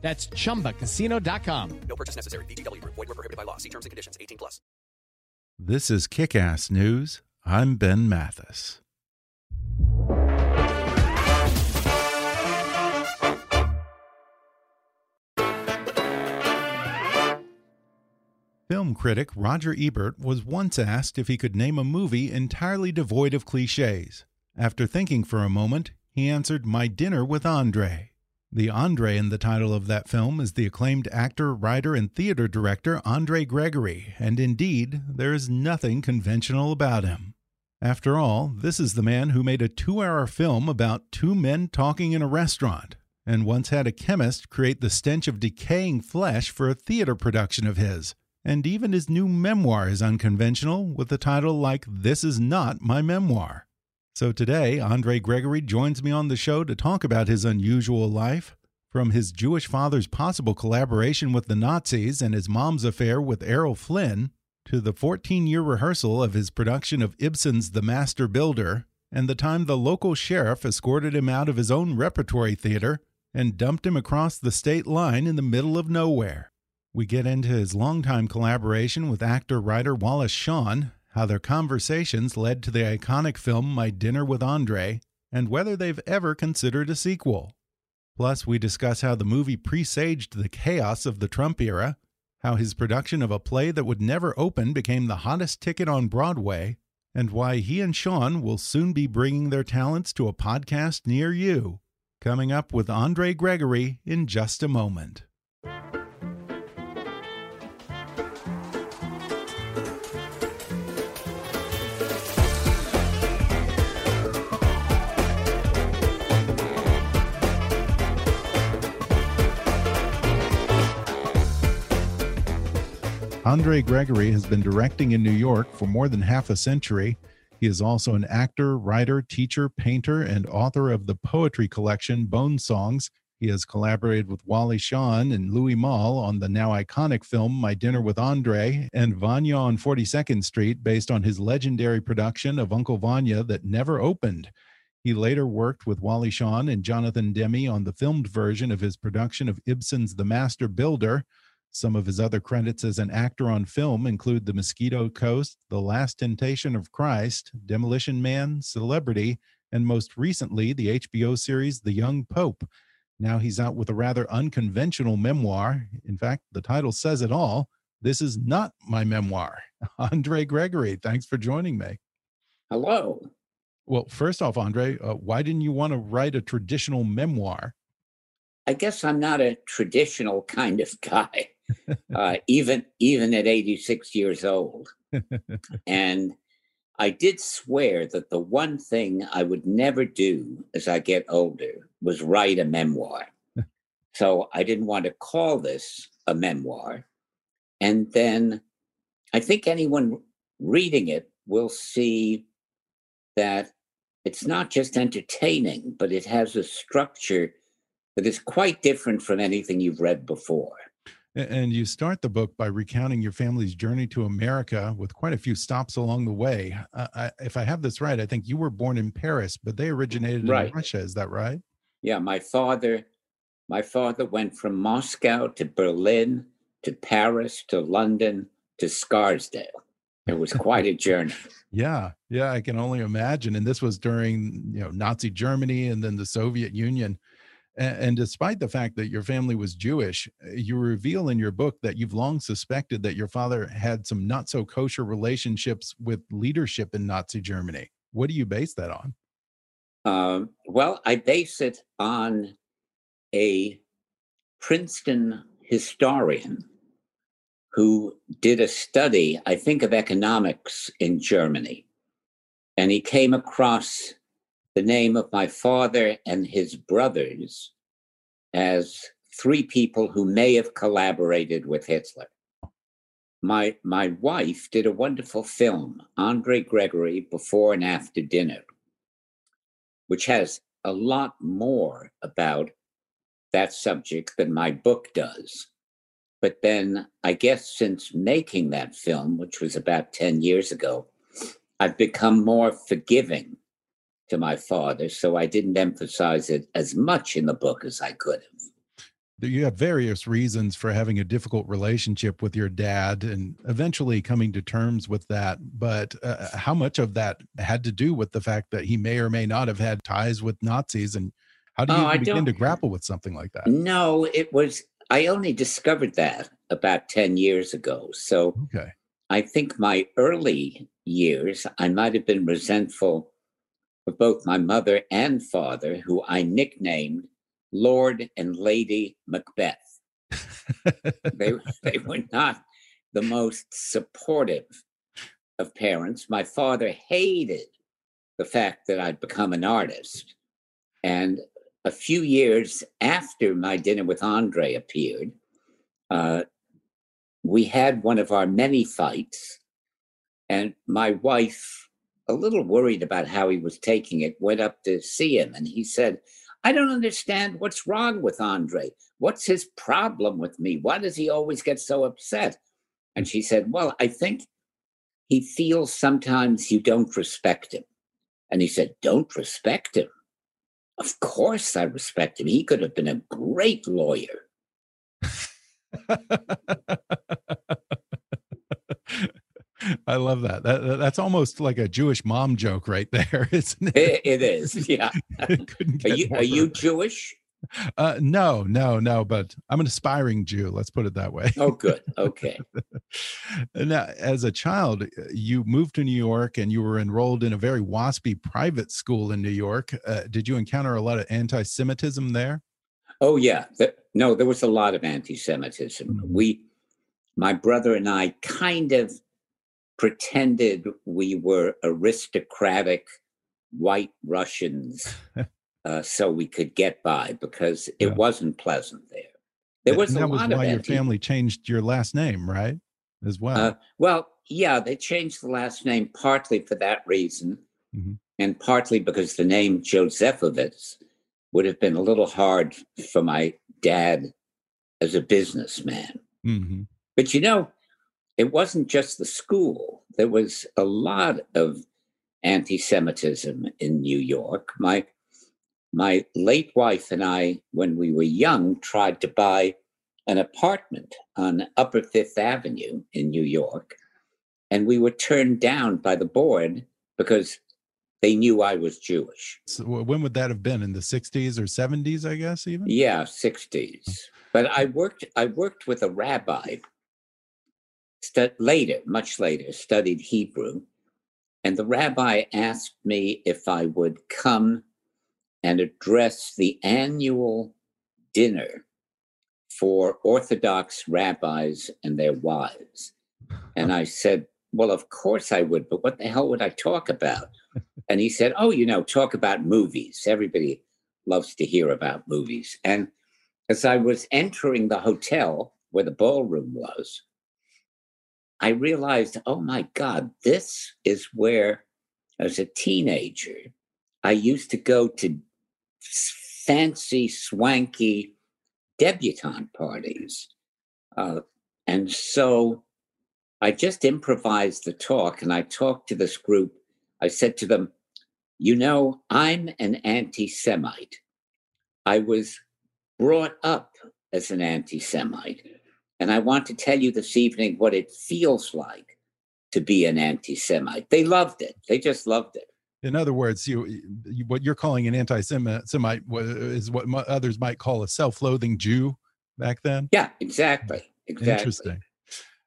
That's chumbacasino.com. No purchase necessary. VGW Group. Void were prohibited by law. See terms and conditions. 18 plus. This is Kick Ass News. I'm Ben Mathis. Film critic Roger Ebert was once asked if he could name a movie entirely devoid of cliches. After thinking for a moment, he answered My Dinner with Andre. The Andre in the title of that film is the acclaimed actor, writer, and theater director Andre Gregory, and indeed, there is nothing conventional about him. After all, this is the man who made a two hour film about two men talking in a restaurant, and once had a chemist create the stench of decaying flesh for a theater production of his. And even his new memoir is unconventional, with a title like This Is Not My Memoir. So today, Andre Gregory joins me on the show to talk about his unusual life, from his Jewish father's possible collaboration with the Nazis and his mom's affair with Errol Flynn, to the 14 year rehearsal of his production of Ibsen's The Master Builder, and the time the local sheriff escorted him out of his own repertory theater and dumped him across the state line in the middle of nowhere. We get into his longtime collaboration with actor writer Wallace Shawn, how their conversations led to the iconic film My Dinner with Andre, and whether they've ever considered a sequel. Plus, we discuss how the movie presaged the chaos of the Trump era, how his production of a play that would never open became the hottest ticket on Broadway, and why he and Shawn will soon be bringing their talents to a podcast near you. Coming up with Andre Gregory in just a moment. Andre Gregory has been directing in New York for more than half a century. He is also an actor, writer, teacher, painter, and author of the poetry collection Bone Songs. He has collaborated with Wally Shawn and Louis Malle on the now iconic film My Dinner with Andre and Vanya on 42nd Street, based on his legendary production of Uncle Vanya that never opened. He later worked with Wally Shawn and Jonathan Demme on the filmed version of his production of Ibsen's The Master Builder. Some of his other credits as an actor on film include The Mosquito Coast, The Last Temptation of Christ, Demolition Man, Celebrity, and most recently, the HBO series The Young Pope. Now he's out with a rather unconventional memoir. In fact, the title says it all. This is not my memoir. Andre Gregory, thanks for joining me. Hello. Well, first off, Andre, uh, why didn't you want to write a traditional memoir? I guess I'm not a traditional kind of guy uh, even even at 86 years old. and I did swear that the one thing I would never do as I get older was write a memoir. so I didn't want to call this a memoir. And then I think anyone reading it will see that it's not just entertaining, but it has a structure that is quite different from anything you've read before. And you start the book by recounting your family's journey to America with quite a few stops along the way. Uh, I, if I have this right, I think you were born in Paris, but they originated right. in Russia. Is that right? Yeah, my father, my father went from Moscow to Berlin to Paris to London to Scarsdale. It was quite a journey. yeah, yeah, I can only imagine. And this was during you know Nazi Germany and then the Soviet Union And, despite the fact that your family was Jewish, uh, you reveal in your book that you've long suspected that your father had some not so kosher relationships with leadership in Nazi Germany. What do you base that on? Um, well, I base it on a Princeton historian who did a study, I think, of economics in Germany. And he came across the name of my father and his brothers as three people who may have collaborated with Hitler. My, my wife did a wonderful film, Andre Gregory Before and After Dinner, which has a lot more about that subject than my book does. But then I guess since making that film, which was about 10 years ago, I've become more forgiving to my father. So I didn't emphasize it as much in the book as I could have. You have various reasons for having a difficult relationship with your dad and eventually coming to terms with that. But uh, how much of that had to do with the fact that he may or may not have had ties with Nazis? And how do you oh, begin to grapple with something like that? No, it was I only discovered that about 10 years ago. So okay. I think my early years, I might have been resentful of both my mother and father, who I nicknamed Lord and Lady Macbeth. they, they were not the most supportive of parents. My father hated the fact that I'd become an artist. And a few years after my dinner with Andre appeared, uh, we had one of our many fights, and my wife, a little worried about how he was taking it, went up to see him, and he said, I don't understand what's wrong with Andre. What's his problem with me? Why does he always get so upset? And she said, Well, I think he feels sometimes you don't respect him. And he said, Don't respect him. Of course, I respect him. He could have been a great lawyer. I love that. that. That's almost like a Jewish mom joke right there, isn't it? it is. Yeah. are you are you Jewish? Uh, no, no, no. But I'm an aspiring Jew. Let's put it that way. Oh, good. Okay. now, as a child, you moved to New York and you were enrolled in a very waspy private school in New York. Uh, did you encounter a lot of anti-Semitism there? Oh yeah. The, no, there was a lot of anti-Semitism. Mm -hmm. We, my brother and I, kind of pretended we were aristocratic white Russians uh, so we could get by because it yeah. wasn't pleasant there. There was and a that was why your family changed your last name, right? As well. Uh, well, yeah, they changed the last name partly for that reason, mm-hmm. and partly because the name Josefovitz would have been a little hard for my dad as a businessman. Mm-hmm. But you know, it wasn't just the school. There was a lot of anti-Semitism in New York. My my late wife and I, when we were young, tried to buy an apartment on Upper Fifth Avenue in New York, and we were turned down by the board because they knew I was Jewish. So when would that have been? In the 60s or 70s, I guess, even? Yeah, 60s. But I worked I worked with a rabbi stu- later, much later, studied Hebrew. And the rabbi asked me if I would come and address the annual dinner for Orthodox rabbis and their wives. And I said, Well, of course I would, but what the hell would I talk about? And he said, Oh, you know, talk about movies. Everybody loves to hear about movies. And as I was entering the hotel where the ballroom was, I realized, oh my God, this is where, as a teenager, I used to go to fancy, swanky debutante parties. Uh, and so I just improvised the talk and I talked to this group. I said to them, You know, I'm an anti Semite. I was brought up as an anti Semite. And I want to tell you this evening what it feels like to be an anti Semite. They loved it, they just loved it. In other words, you, you what you're calling an anti-Semite is what others might call a self-loathing Jew back then. Yeah, exactly. Exactly. Interesting.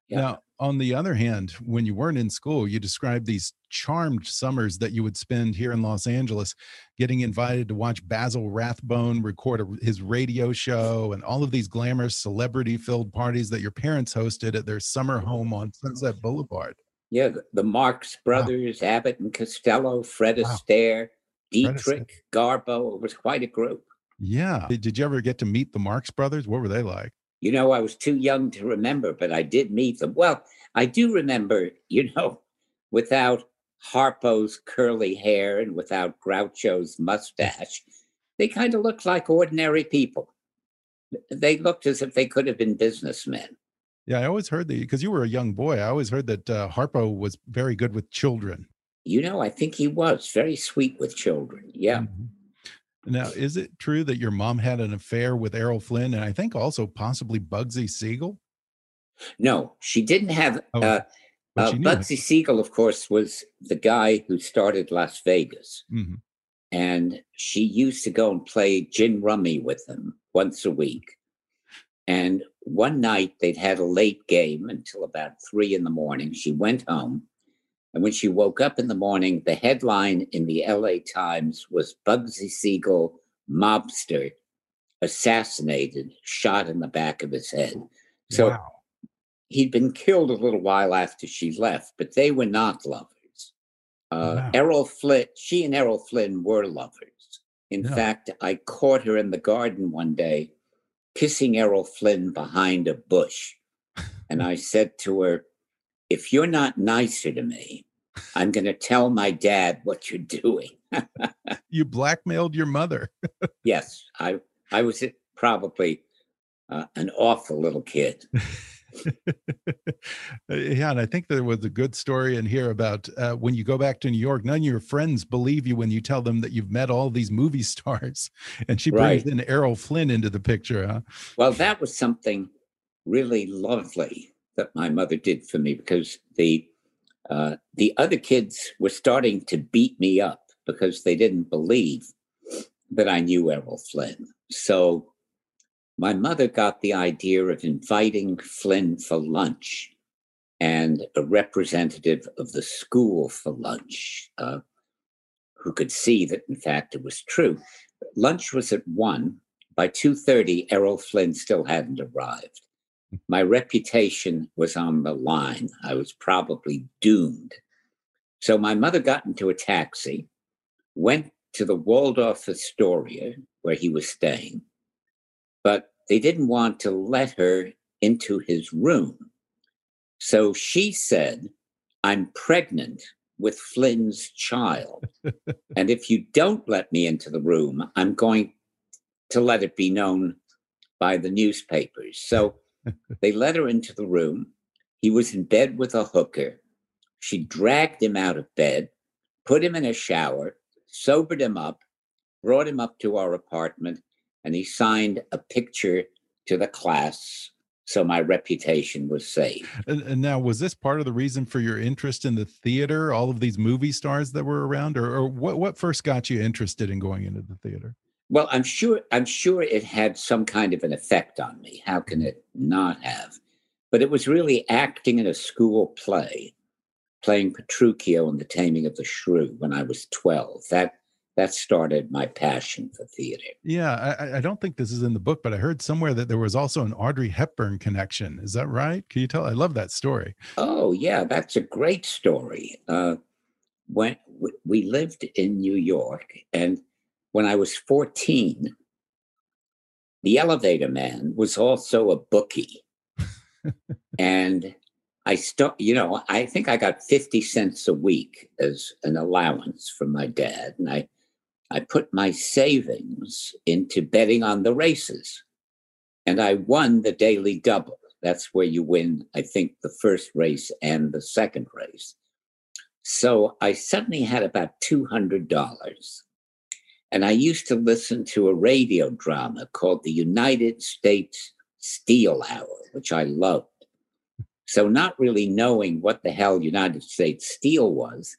Yeah. Now, on the other hand, when you weren't in school, you described these charmed summers that you would spend here in Los Angeles, getting invited to watch Basil Rathbone record a, his radio show and all of these glamorous celebrity filled parties that your parents hosted at their summer home on Sunset Boulevard. Yeah, the Marx Brothers, wow. Abbott and Costello, Fred wow. Astaire, Dietrich, Garbo. It was quite a group. Yeah. Did you ever get to meet the Marx Brothers? What were they like? You know, I was too young to remember, but I did meet them. Well, I do remember, you know, without Harpo's curly hair and without Groucho's mustache, they kind of looked like ordinary people. They looked as if they could have been businessmen. Yeah, I always heard that because you were a young boy. I always heard that uh, Harpo was very good with children. You know, I think he was very sweet with children. Yeah. Mm -hmm. Now, is it true that your mom had an affair with Errol Flynn and I think also possibly Bugsy Siegel? No, she didn't have. Oh, uh, uh, Bugsy Siegel, of course, was the guy who started Las Vegas. Mm -hmm. And she used to go and play gin rummy with him once a week. And one night they'd had a late game until about three in the morning. She went home and when she woke up in the morning, the headline in the LA Times was Bugsy Siegel, mobster, assassinated, shot in the back of his head. So wow. he'd been killed a little while after she left, but they were not lovers. Uh, wow. Errol Flynn, she and Errol Flynn were lovers. In fact, I caught her in the garden one day kissing Errol Flynn behind a bush. And I said to her, if you're not nicer to me, I'm going to tell my dad what you're doing. you blackmailed your mother. yes, I I was probably uh, an awful little kid. yeah, and I think there was a good story in here about uh, when you go back to New York, none of your friends believe you when you tell them that you've met all these movie stars. And she brings right. in Errol Flynn into the picture. Huh? Well, that was something really lovely that my mother did for me because the uh, the other kids were starting to beat me up because they didn't believe that I knew Errol Flynn. So my mother got the idea of inviting Flynn for lunch and a representative of the school for lunch uh, who could see that in fact it was true. Lunch was at one. By 2.30, Errol Flynn still hadn't arrived my reputation was on the line. I was probably doomed. So my mother got into a taxi, went to the Waldorf Astoria where he was staying, but they didn't want to let her into his room. So she said, I'm pregnant with Flynn's child. and if you don't let me into the room, I'm going to let it be known by the newspapers. So they let her into the room. He was in bed with a hooker. She dragged him out of bed, put him in a shower, sobered him up, brought him up to our apartment, and he signed a picture to the class so my reputation was safe. And, and, now, was this part of the reason for your interest in the theater? All of these movie stars that were around, or, or what? What first got you interested in going into the theater? Well, I'm sure I'm sure it had some kind of an effect on me. How can it not have? But it was really acting in a school play, playing Petruchio in The Taming of the Shrew when I was 12. That that started my passion for theater. Yeah, I, I, don't think this is in the book, but I heard somewhere that there was also an Audrey Hepburn connection. Is that right? Can you tell? I love that story. Oh yeah, that's a great story. Uh, when we lived in New York, and when I was 14, the elevator man was also a bookie. and I start, you know, I think I got 50 cents a week as an allowance from my dad. And I, I put my savings into betting on the races. And I won the daily double. That's where you win, I think, the first race and the second race. So I suddenly had about $200. And I used to listen to a radio drama called the United States Steel Hour, which I loved. So, not really knowing what the hell United States Steel was,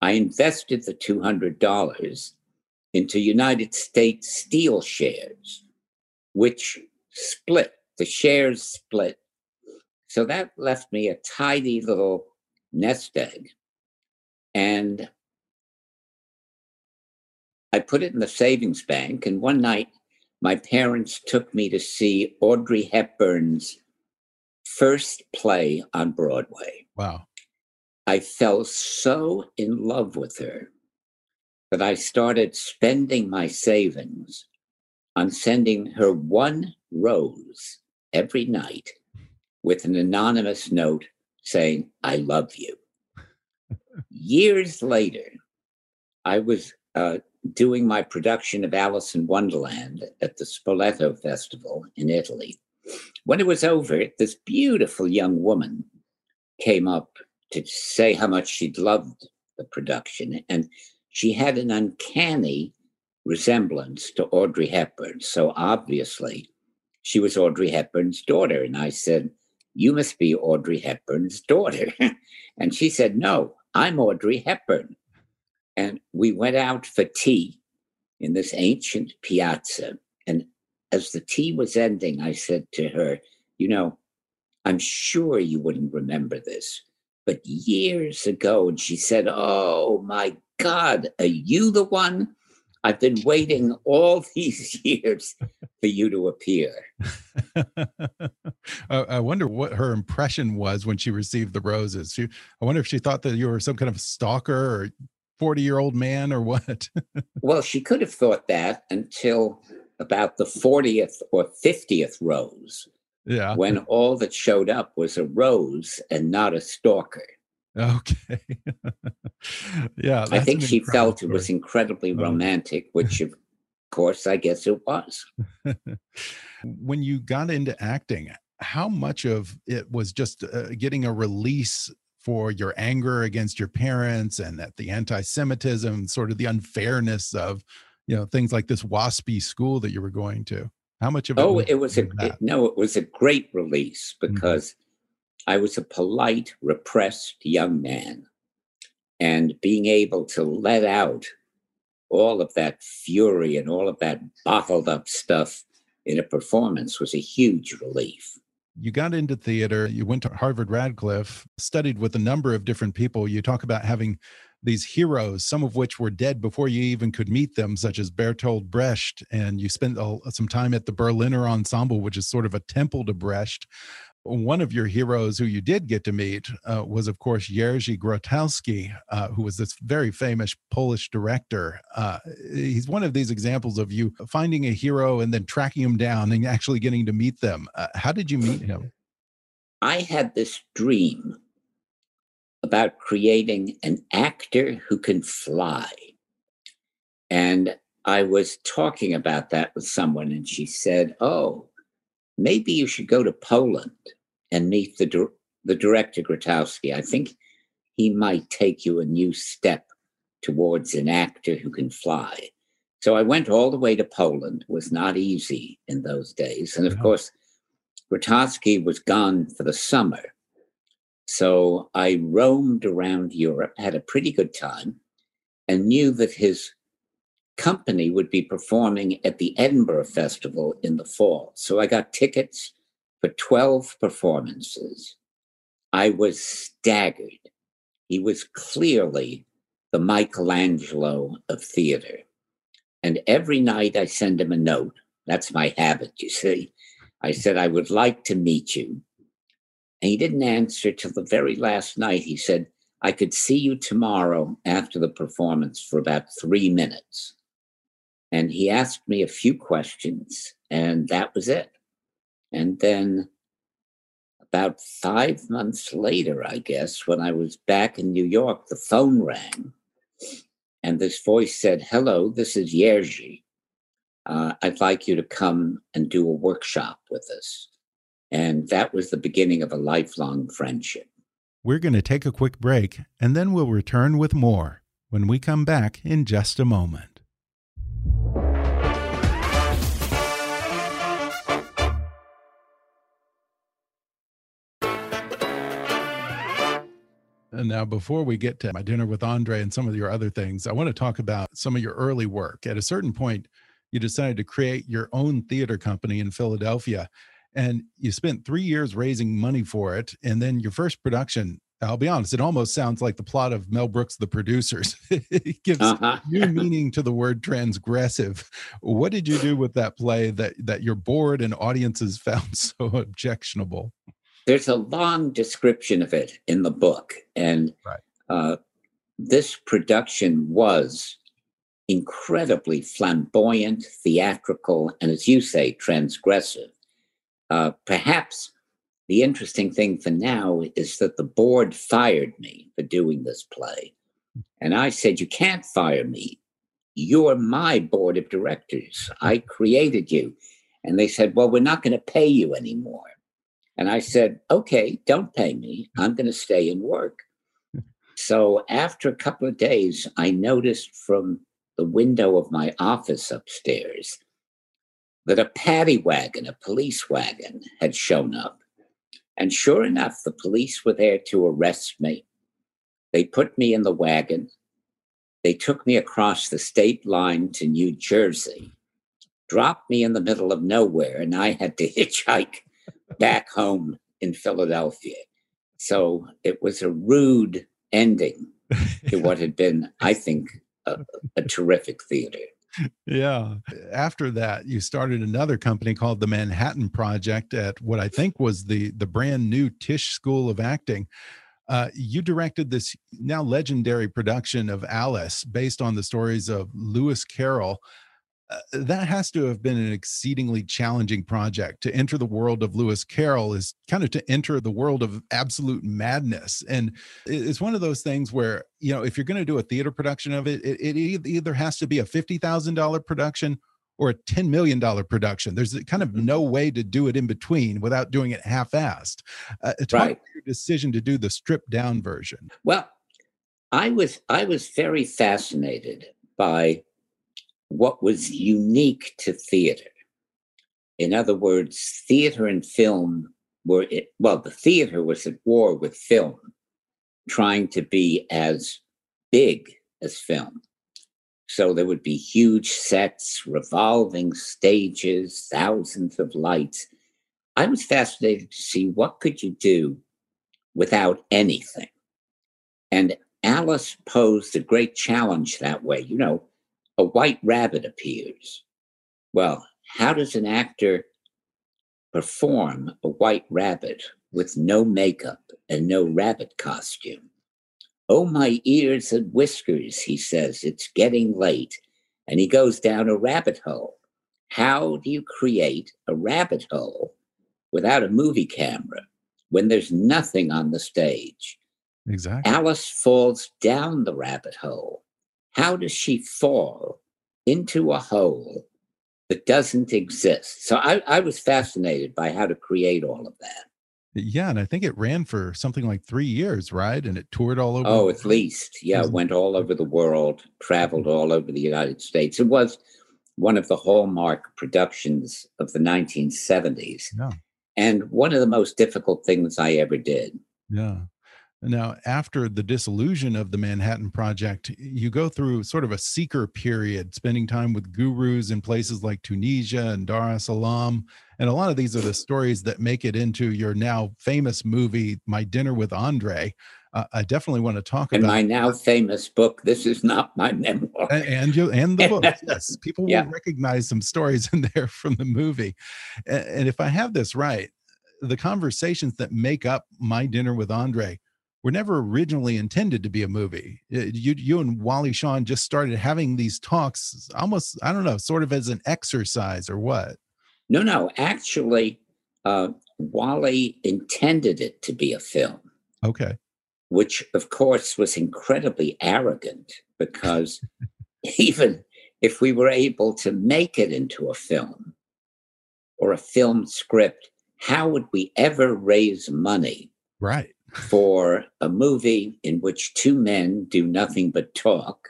I invested the $200 into United States Steel shares, which split. The shares split. So that left me a tidy little nest egg. And I put it in the savings bank. And one night, my parents took me to see Audrey Hepburn's first play on Broadway. Wow. I fell so in love with her that I started spending my savings on sending her one rose every night with an anonymous note saying, I love you. Years later, I was uh, doing my production of Alice in Wonderland at the Spoleto Festival in Italy. When it was over, this beautiful young woman came up to say how much she'd loved the production. And she had an uncanny resemblance to Audrey Hepburn. So obviously, she was Audrey Hepburn's daughter. And I said, You must be Audrey Hepburn's daughter. and she said, No, I'm Audrey Hepburn. And we went out for tea in this ancient piazza. And as the tea was ending, I said to her, You know, I'm sure you wouldn't remember this, but years ago, and she said, Oh my God, are you the one? I've been waiting all these years for you to appear. I wonder what her impression was when she received the roses. She, I wonder if she thought that you were some kind of stalker or 40 year old man or what? well, she could have thought that until about the 40th or 50th rose. Yeah. When all that showed up was a rose and not a stalker. Okay. yeah. I think she felt story. it was incredibly oh. romantic, which of course I guess it was. when you got into acting, how much of it was just uh, getting a release for your anger against your parents and that the anti-Semitism, sort of the unfairness of, you know, things like this waspy school that you were going to? How much of it? Oh, was, it was a it, no, it was a great release mm-hmm. because mm -hmm. I was a polite, repressed young man, and being able to let out all of that fury and all of that bottled up stuff in a performance was a huge relief. You got into theater, you went to Harvard Radcliffe, studied with a number of different people. You talk about having these heroes, some of which were dead before you even could meet them, such as Bertolt Brecht. And you spent some time at the Berliner Ensemble, which is sort of a temple to Brecht. One of your heroes who you did get to meet uh, was, of course, Jerzy Grotowski, uh, who was this very famous Polish director. Uh, he's one of these examples of you finding a hero and then tracking him down and actually getting to meet them. Uh, how did you meet him? I had this dream about creating an actor who can fly. And I was talking about that with someone, and she said, Oh, maybe you should go to Poland and meet the, the director Grotowski. I think he might take you a new step towards an actor who can fly. So I went all the way to Poland. It was not easy in those days. And of yeah. course, Grotowski was gone for the summer. So I roamed around Europe, had a pretty good time, and knew that his company would be performing at the Edinburgh Festival in the fall. So I got tickets for 12 performances. I was staggered. He was clearly the Michelangelo of theater. And every night I send him a note. That's my habit, you see. I said, I would like to meet you. And he didn't answer till the very last night. He said, I could see you tomorrow after the performance for about three minutes. And he asked me a few questions, and that was it. And then about five months later, I guess, when I was back in New York, the phone rang. And this voice said, Hello, this is Jerzy. Uh, I'd like you to come and do a workshop with us. And that was the beginning of a lifelong friendship. We're going to take a quick break and then we'll return with more when we come back in just a moment. And now, before we get to my dinner with Andre and some of your other things, I want to talk about some of your early work. At a certain point, you decided to create your own theater company in Philadelphia, and you spent three years raising money for it. And then your first production, I'll be honest, it almost sounds like the plot of Mel Brooks' The Producers. it gives uh -huh. new meaning to the word transgressive. What did you do with that play that that your board and audiences found so objectionable? There's a long description of it in the book. And right. uh, this production was incredibly flamboyant, theatrical, and as you say, transgressive. Uh, perhaps the interesting thing for now is that the board fired me for doing this play. And I said, You can't fire me. You're my board of directors. I created you. And they said, Well, we're not going to pay you anymore. And I said, okay, don't pay me. I'm going to stay and work. so after a couple of days, I noticed from the window of my office upstairs that a paddy wagon, a police wagon, had shown up. And sure enough, the police were there to arrest me. They put me in the wagon. They took me across the state line to New Jersey, dropped me in the middle of nowhere, and I had to hitchhike back home in Philadelphia. So it was a rude ending to what had been, I think, a, a terrific theater. Yeah. After that, you started another company called the Manhattan Project at what I think was the the brand new Tisch School of Acting. Uh, you directed this now legendary production of Alice based on the stories of Lewis Carroll. Uh, that has to have been an exceedingly challenging project to enter the world of Lewis Carroll is kind of to enter the world of absolute madness. And it's one of those things where, you know, if you're going to do a theater production of it, it, it either has to be a $50,000 production or a $10 million production. There's kind of mm-hmm. no way to do it in between without doing it half assed. Uh, right. your decision to do the stripped down version. Well, I was I was very fascinated by what was unique to theater. In other words, theater and film were, well, the theater was at war with film, trying to be as big as film. So there would be huge sets, revolving stages, thousands of lights. I was fascinated to see what could you do without anything. And Alice posed a great challenge that way. You know, a white rabbit appears. Well, how does an actor perform a white rabbit with no makeup and no rabbit costume? Oh, my ears and whiskers, he says, it's getting late. And he goes down a rabbit hole. How do you create a rabbit hole without a movie camera when there's nothing on the stage? Exactly. Alice falls down the rabbit hole how does she fall into a hole that doesn't exist? So I, I was fascinated by how to create all of that. Yeah, and I think it ran for something like three years, right? And it toured all over. Oh, at least, yeah, went all over the world, traveled mm-hmm. all over the United States. It was one of the hallmark productions of the 1970s, yeah. and one of the most difficult things I ever did. Yeah. Now, after the disillusion of the Manhattan Project, you go through sort of a seeker period, spending time with gurus in places like Tunisia and Dar es Salaam. And a lot of these are the stories that make it into your now famous movie, My Dinner with Andre. Uh, I definitely want to talk and about my now famous book. This is not my memoir, and, and you and the book. yes, people yeah. will recognize some stories in there from the movie. And, and if I have this right, the conversations that make up My Dinner with Andre were never originally intended to be a movie. You, you and Wally Shawn just started having these talks almost, I don't know, sort of as an exercise or what? No, no. Actually, uh, Wally intended it to be a film. Okay. Which, of course, was incredibly arrogant because even if we were able to make it into a film or a film script, how would we ever raise money? Right for a movie in which two men do nothing but talk.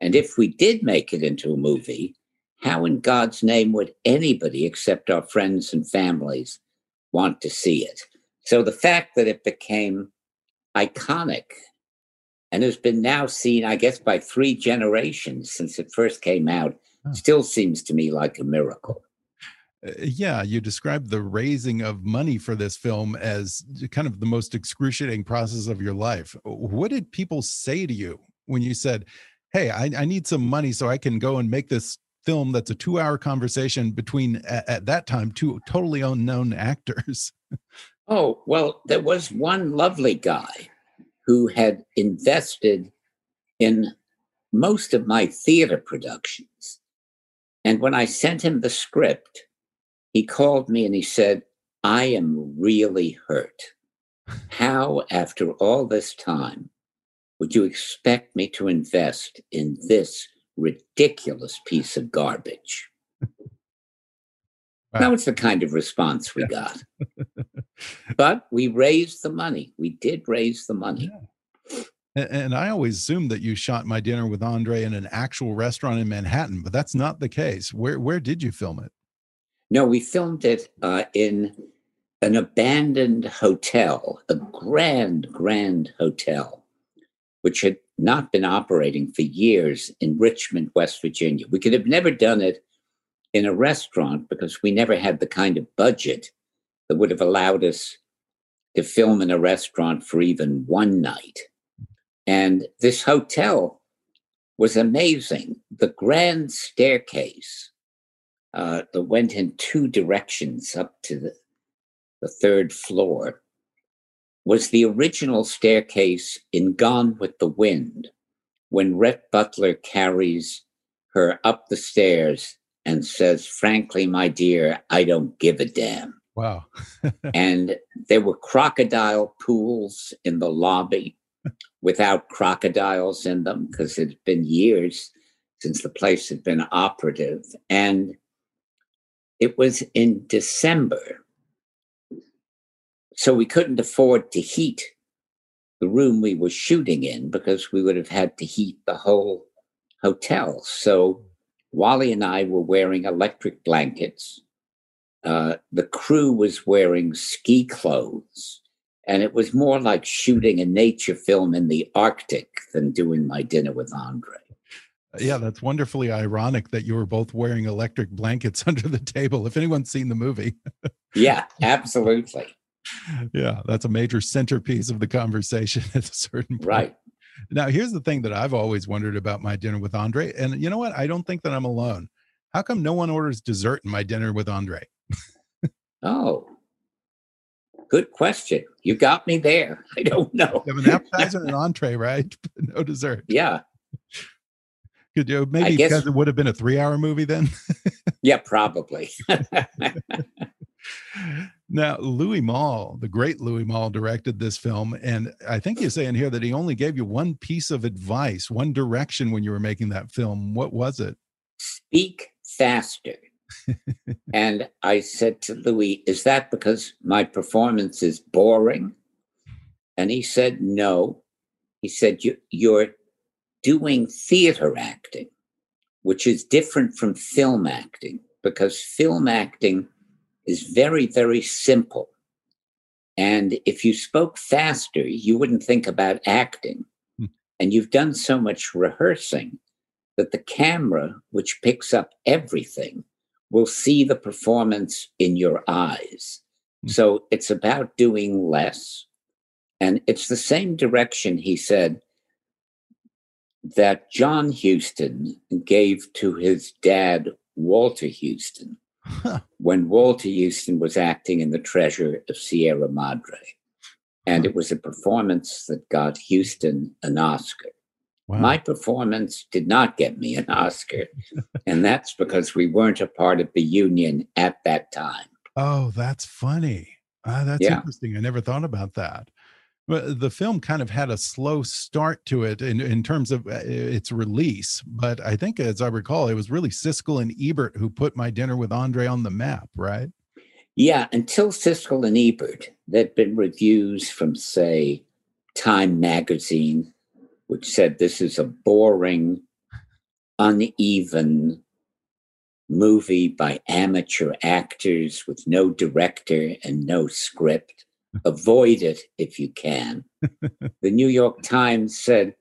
And if we did make it into a movie, how in God's name would anybody except our friends and families want to see it? So the fact that it became iconic and has been now seen, I guess, by three generations since it first came out. Still seems to me like a miracle. Uh, yeah, you described the raising of money for this film as kind of the most excruciating process of your life. What did people say to you when you said, Hey, I, I need some money so I can go and make this film that's a two hour conversation between, at, at that time, two totally unknown actors? oh, well, there was one lovely guy who had invested in most of my theater productions. And when I sent him the script, he called me and he said, I am really hurt. How, after all this time, would you expect me to invest in this ridiculous piece of garbage? Wow. That was the kind of response we got. but we raised the money. We did raise the money. Yeah. And, and I always assumed that you shot my dinner with Andre in an actual restaurant in Manhattan, but that's not the case. Where where did you film it? No, we filmed it uh, in an abandoned hotel, a grand, grand hotel, which had not been operating for years in Richmond, West Virginia. We could have never done it in a restaurant because we never had the kind of budget that would have allowed us to film in a restaurant for even one night. And this hotel was amazing. The grand staircase uh, that went in two directions up to the, the third floor was the original staircase in Gone with the Wind when Rhett Butler carries her up the stairs and says, Frankly, my dear, I don't give a damn. Wow. and there were crocodile pools in the lobby without crocodiles in them because it had been years since the place had been operative. And it was in December. So we couldn't afford to heat the room we were shooting in because we would have had to heat the whole hotel. So Wally and I were wearing electric blankets. Uh, the crew was wearing ski clothes. And it was more like shooting a nature film in the Arctic than doing my dinner with Andre. Yeah, that's wonderfully ironic that you were both wearing electric blankets under the table. If anyone's seen the movie. yeah, absolutely. Yeah, that's a major centerpiece of the conversation at a certain point. Right. Now, here's the thing that I've always wondered about my dinner with Andre. And you know what? I don't think that I'm alone. How come no one orders dessert in my dinner with Andre? oh, good question. You got me there. I don't know. You have an appetizer and an entree, right? But no dessert. Yeah. Could uh, you maybe guess, because it would have been a three hour movie then? yeah, probably. now, Louis Malle, the great Louis Malle, directed this film. And I think you say in here that he only gave you one piece of advice, one direction when you were making that film. What was it? Speak faster. and I said to Louis, Is that because my performance is boring? And he said, No. He said, you, You're doing theater acting, which is different from film acting because film acting is very, very simple. And if you spoke faster, you wouldn't think about acting. Hmm. And you've done so much rehearsing that the camera, which picks up everything, will see the performance in your eyes. Hmm. So it's about doing less. And it's the same direction, he said, that John Huston gave to his dad, Walter Huston, huh. when Walter Huston was acting in The Treasure of Sierra Madre. And it was a performance that got Huston an Oscar. Wow. My performance did not get me an Oscar. and that's because we weren't a part of the union at that time. Oh, that's funny. Uh, that's yeah. interesting. I never thought about that the film kind of had a slow start to it in, in terms of uh, its release. But I think, as I recall, it was really Siskel and Ebert who put My Dinner with Andre on the map, right? Yeah, until Siskel and Ebert, there'd been reviews from, say, Time magazine, which said this is a boring, uneven movie by amateur actors with no director and no script avoid it if you can. the New York Times said,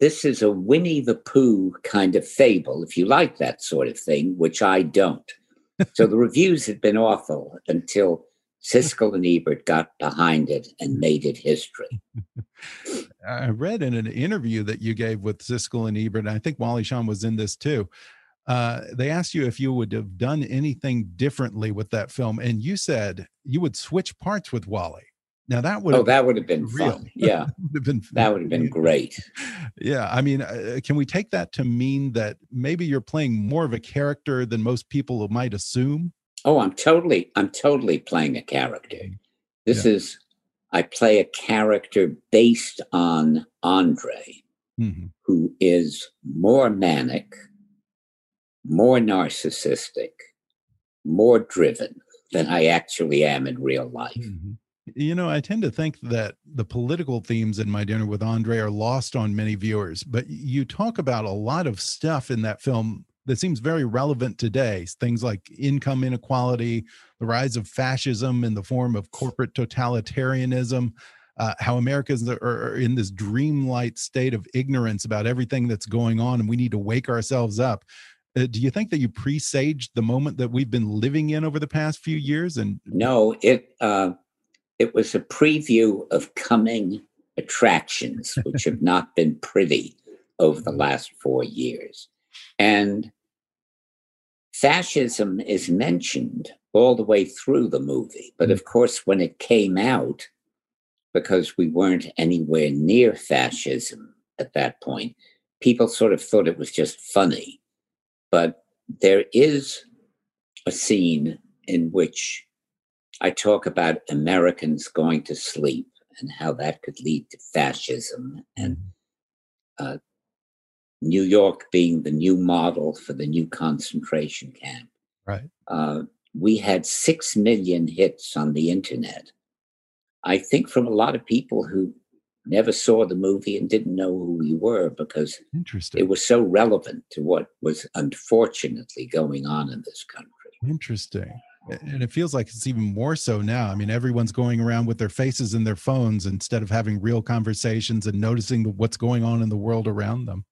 This is a Winnie the Pooh kind of fable, if you like that sort of thing, which I don't. so the reviews had been awful until Siskel and Ebert got behind it and made it history. I read in an interview that you gave with Siskel and Ebert, and I think Wally Shawn was in this too. Uh, they asked you if you would have done anything differently with that film, and you said you would switch parts with Wally. Now that would oh that would have been real. fun. Yeah, would been that would have been great. Yeah, I mean, uh, can we take that to mean that maybe you're playing more of a character than most people might assume? Oh, I'm totally, I'm totally playing a character. This Yeah. is, I play a character based on Andre, hmm who is more manic, more narcissistic, more driven than I actually am in real life. Mhm. You know, I tend to think that the political themes in My Dinner with Andre are lost on many viewers, but you talk about a lot of stuff in that film that seems very relevant today. Things like income inequality, the rise of fascism in the form of corporate totalitarianism, uh, how Americans are, are in this dreamlight state of ignorance about everything that's going on, and we need to wake ourselves up. Uh, do you think that you presaged the moment that we've been living in over the past few years? And No, it, uh, it was a preview of coming attractions, which have not been pretty over the last four years. And fascism is mentioned all the way through the movie. But of course, when it came out, because we weren't anywhere near fascism at that point, people sort of thought it was just funny. But there is a scene in which I talk about Americans going to sleep and how that could lead to fascism and uh, New York being the new model for the new concentration camp. right. Uh, we had six million hits on the internet. I think from a lot of people who never saw the movie and didn't know who we were because Interesting. it was so relevant to what was unfortunately going on in this country. Interesting. And it feels like it's even more so now. I mean, everyone's going around with their faces in their phones instead of having real conversations and noticing what's going on in the world around them.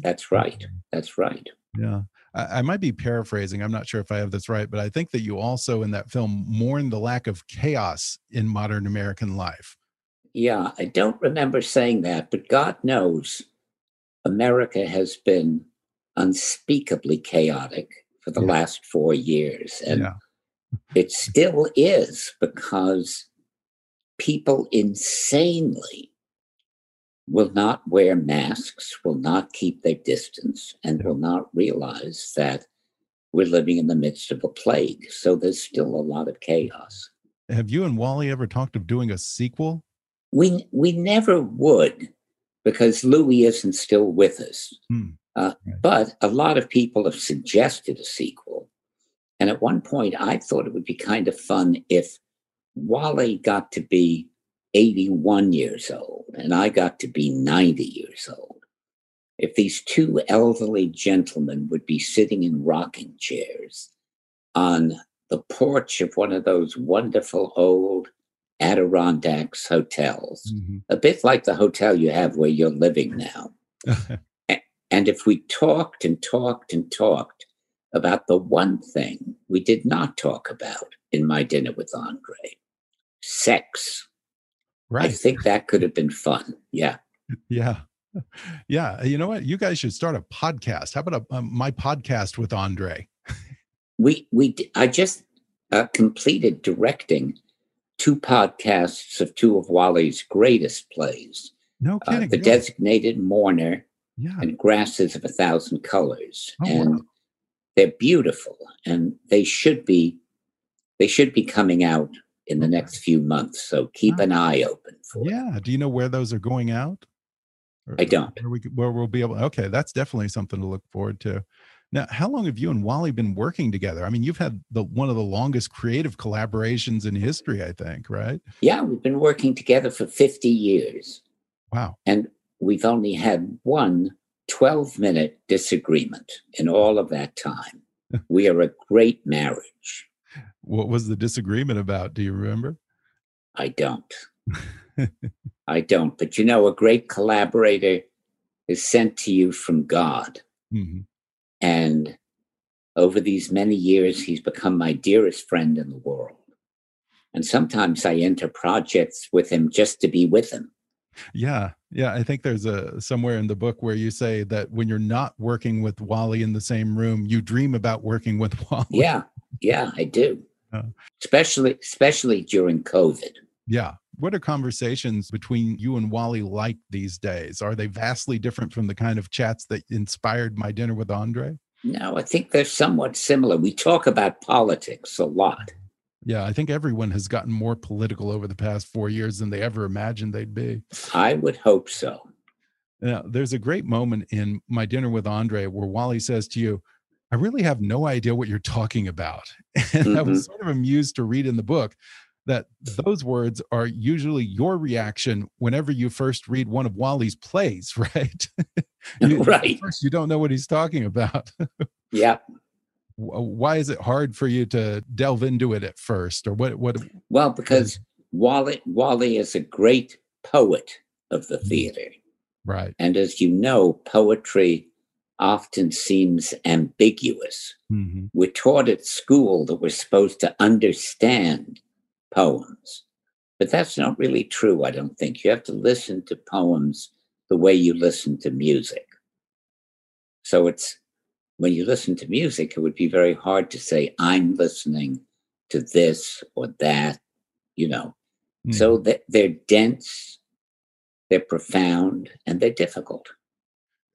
That's right. That's right. Yeah. I, I might be paraphrasing. I'm not sure if I have this right, but I think that you also in that film mourn the lack of chaos in modern American life. Yeah, I don't remember saying that, but God knows America has been unspeakably chaotic for the Yeah. last four years. And Yeah. it still is because people insanely will not wear masks, will not keep their distance, and Yeah. will not realize that we're living in the midst of a plague. So there's still a lot of chaos. Have you and Wally ever talked of doing a sequel? We we never would because Louis isn't still with us. Hmm, Uh, right. But a lot of people have suggested a sequel. And at one point, I thought it would be kind of fun if Wally got to be 81 years old and I got to be 90 years old. If these two elderly gentlemen would be sitting in rocking chairs on the porch of one of those wonderful old Adirondacks hotels, Mhm. a bit like the hotel you have where you're living now. And if we talked and talked and talked about the one thing we did not talk about in my dinner with Andre sex, Right. I think that could have been fun. Yeah. Yeah. Yeah. You know what? You guys should start a podcast. How about a, um, my podcast with Andre? We, we, I just uh, completed directing two podcasts of two of Wally's greatest plays No uh. The really? Designated Mourner yeah. and Grasses of a Thousand Colors. Oh, and wow. they're beautiful and they should be they should be coming out in the next few months so keep an eye open for it Yeah. Do you know where those are going out? Or- I don't. Where, we, where we'll be able. Okay, that's definitely something to look forward to. Now, how long have you and Wally been working together? I mean, you've had the one of the longest creative collaborations in history, I think. Right? yeah we've been working together for 50 years Wow. and we've only had one 12 minute disagreement in all of that time we are a great marriage What was the disagreement about? Do you remember? I don't. I don't. But you know, a great collaborator is sent to you from God. hmm And over these many years, he's become my dearest friend in the world. And sometimes I enter projects with him just to be with him. Yeah, yeah. I think there's a somewhere in the book where you say that when you're not working with Wally in the same room, you dream about working with Wally. Yeah, yeah, I do. Uh. Especially, especially during COVID. Yeah. What are conversations between you and Wally like these days? Are they vastly different from the kind of chats that inspired my dinner with Andre? No, I think they're somewhat similar. We talk about politics a lot. Yeah, I think everyone has gotten more political over the past four years than they ever imagined they'd be. I would hope so. Now, there's a great moment in my dinner with Andre where Wally says to you, I really have no idea what you're talking about. And I was mm-hmm. sort of amused to read in the book that those words are usually your reaction whenever you first read one of Wally's plays, right? You- Right. First, you don't know what he's talking about. Yeah. Why is it hard for you to delve into it at first, or what? What? Well, because Wally Wally is a great poet of the theater. Right. And as you know, poetry often seems ambiguous. hmm We're taught at school that we're supposed to understand poems, but that's not really true, I don't think. You have to listen to poems the way you listen to music. So it's when you listen to music, it would be very hard to say, I'm listening to this or that, you know. So hmm. they- they're dense, they're profound, and they're difficult.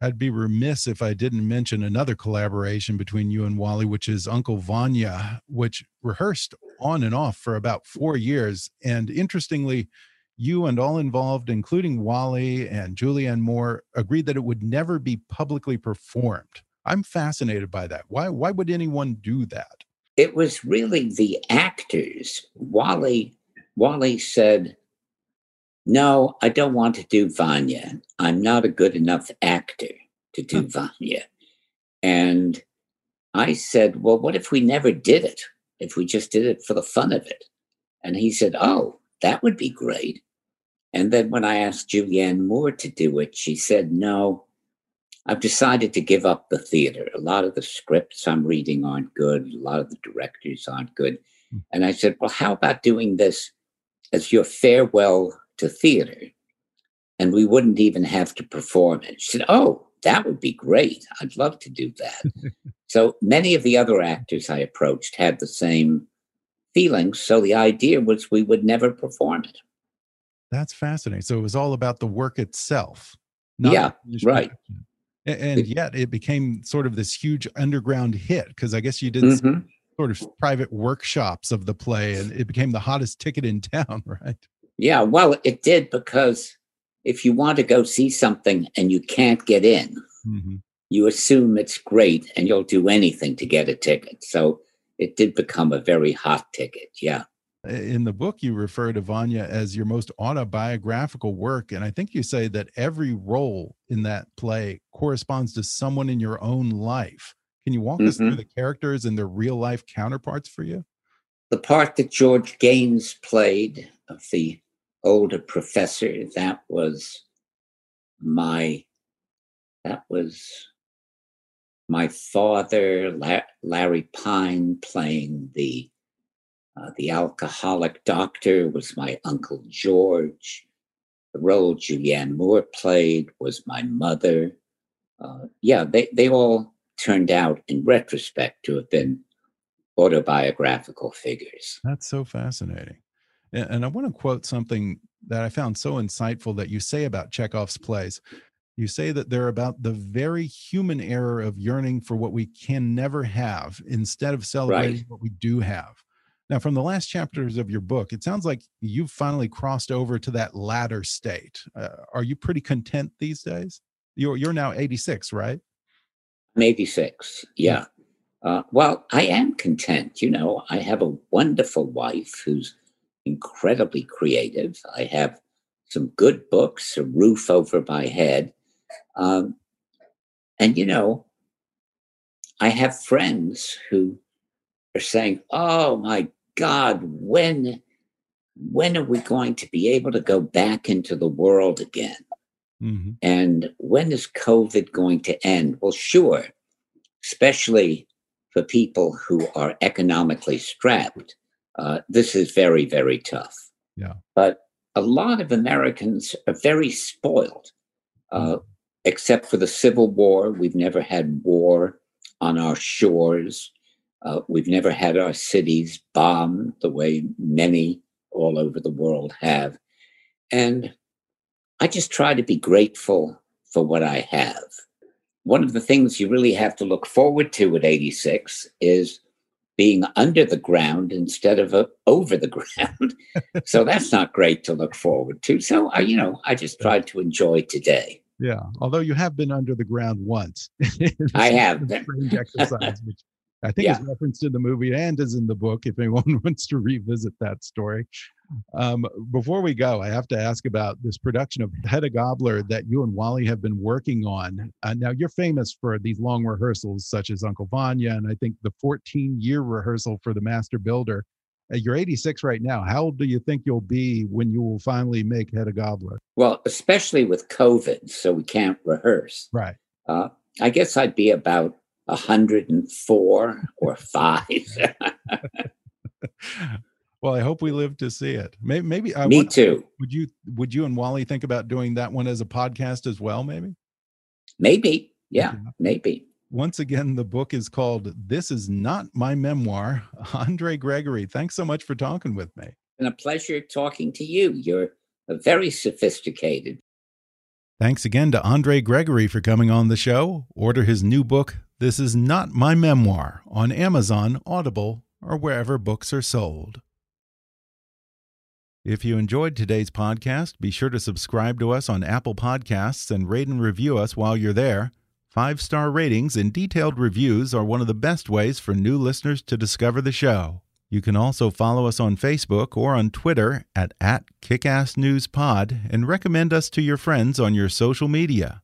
I'd be remiss if I didn't mention another collaboration between you and Wally, which is Uncle Vanya, which rehearsed on and off for about four years. And interestingly, you and all involved, including Wally and Julianne Moore, agreed that it would never be publicly performed. I'm fascinated by that. Why? Why would anyone do that? it was really the actors. Wally Wally said, "No, I don't want to do Vanya. I'm not a good enough actor to do Vanya." And I said, "Well, what if we never did it? If we just did it for the fun of it?" And he said, "Oh, that would be great." And then when I asked Julianne Moore to do it, she said, "No, I've decided to give up the theater. A lot of the scripts I'm reading aren't good. A lot of the directors aren't good. Hmm. And I said, Well, how about doing this as your farewell to theater? And we wouldn't even have to perform it. She said, Oh, that would be great. I'd love to do that. so many of the other actors I approached had the same feelings. So the idea was we would never perform it. That's fascinating. So it was all about the work itself. Yeah, right. production. And, yet it became sort of this huge underground hit because I guess you did Mhm. sort of private workshops of the play and it became the hottest ticket in town, right? Yeah, well, it did because if you want to go see something and you can't get in, hmm you assume it's great and you'll do anything to get a ticket. So it did become a very hot ticket. Yeah. In the book, you refer to Vanya as your most autobiographical work. And I think you say that every role in that play corresponds to someone in your own life. Can you walk us through Mhm. the characters and their real life counterparts for you? The part that George Gaynes played of the older professor, that was my that was my father, La- Larry Pine, playing the uh, the alcoholic doctor was my uncle George. The role Julianne Moore played was my mother. Uh, yeah, they, they all turned out in retrospect to have been autobiographical figures. That's so fascinating. And I want to quote something that I found so insightful that you say about Chekhov's plays. You say that they're about the very human error of yearning for what we can never have instead of celebrating what we do have. Now, from the last chapters of your book, it sounds like you've finally crossed over to that latter state. Uh, are you pretty content these days? You're you're now 86, right? I'm 86. Yeah. Uh, well, I am content. You know, I have a wonderful wife who's incredibly creative. I have some good books, a roof over my head. Um, and, you know, I have friends who are saying, oh my God, when when are we going to be able to go back into the world again? Mm-hmm. And when is COVID going to end? Well, sure, especially for people who are economically strapped, uh, this is very, very tough. Yeah. But a lot of Americans are very spoiled, uh, mm-hmm. except for the Civil War. We've never had war on our shores. Uh, we've never had our cities bombed the way many all over the world have. And I just try to be grateful for what I have. One of the things you really have to look forward to at 86 is being under the ground instead of uh, over the ground. so that's not great to look forward to. So, I, you know, I just tried to enjoy today. Yeah. Although you have been under the ground once. I have. Exercise, which I think yeah. is referenced in the movie and is in the book if anyone wants to revisit that story. Um, before we go, I have to ask about this production of Hedda Gabler that you and Wally have been working on. Uh, now, you're famous for these long rehearsals, such as Uncle Vanya, and I think the 14 year rehearsal for The Master Builder. Uh, you're 86 right now. How old do you think you'll be when you will finally make Hedda Gabler? Well, especially with COVID, so we can't rehearse. Right. Uh, I guess I'd be about 104 or five. well, I hope we live to see it. Maybe, maybe I me too. Would you would you and Wally think about doing that one as a podcast as well? Maybe. Maybe. Yeah. Maybe. Once again, the book is called "This Is Not My Memoir." Andre Gregory, thanks so much for talking with me. And a pleasure talking to you. You're very sophisticated. Thanks again to Andre Gregory for coming on the show. Order his new book, This Is Not My Memoir, on Amazon, Audible, or wherever books are sold. If you enjoyed today's podcast, be sure to subscribe to us on Apple Podcasts and rate and review us while you're there. Five star ratings and detailed reviews are one of the best ways for new listeners to discover the show. You can also follow us on Facebook or on Twitter at, at KickassNewsPod and recommend us to your friends on your social media.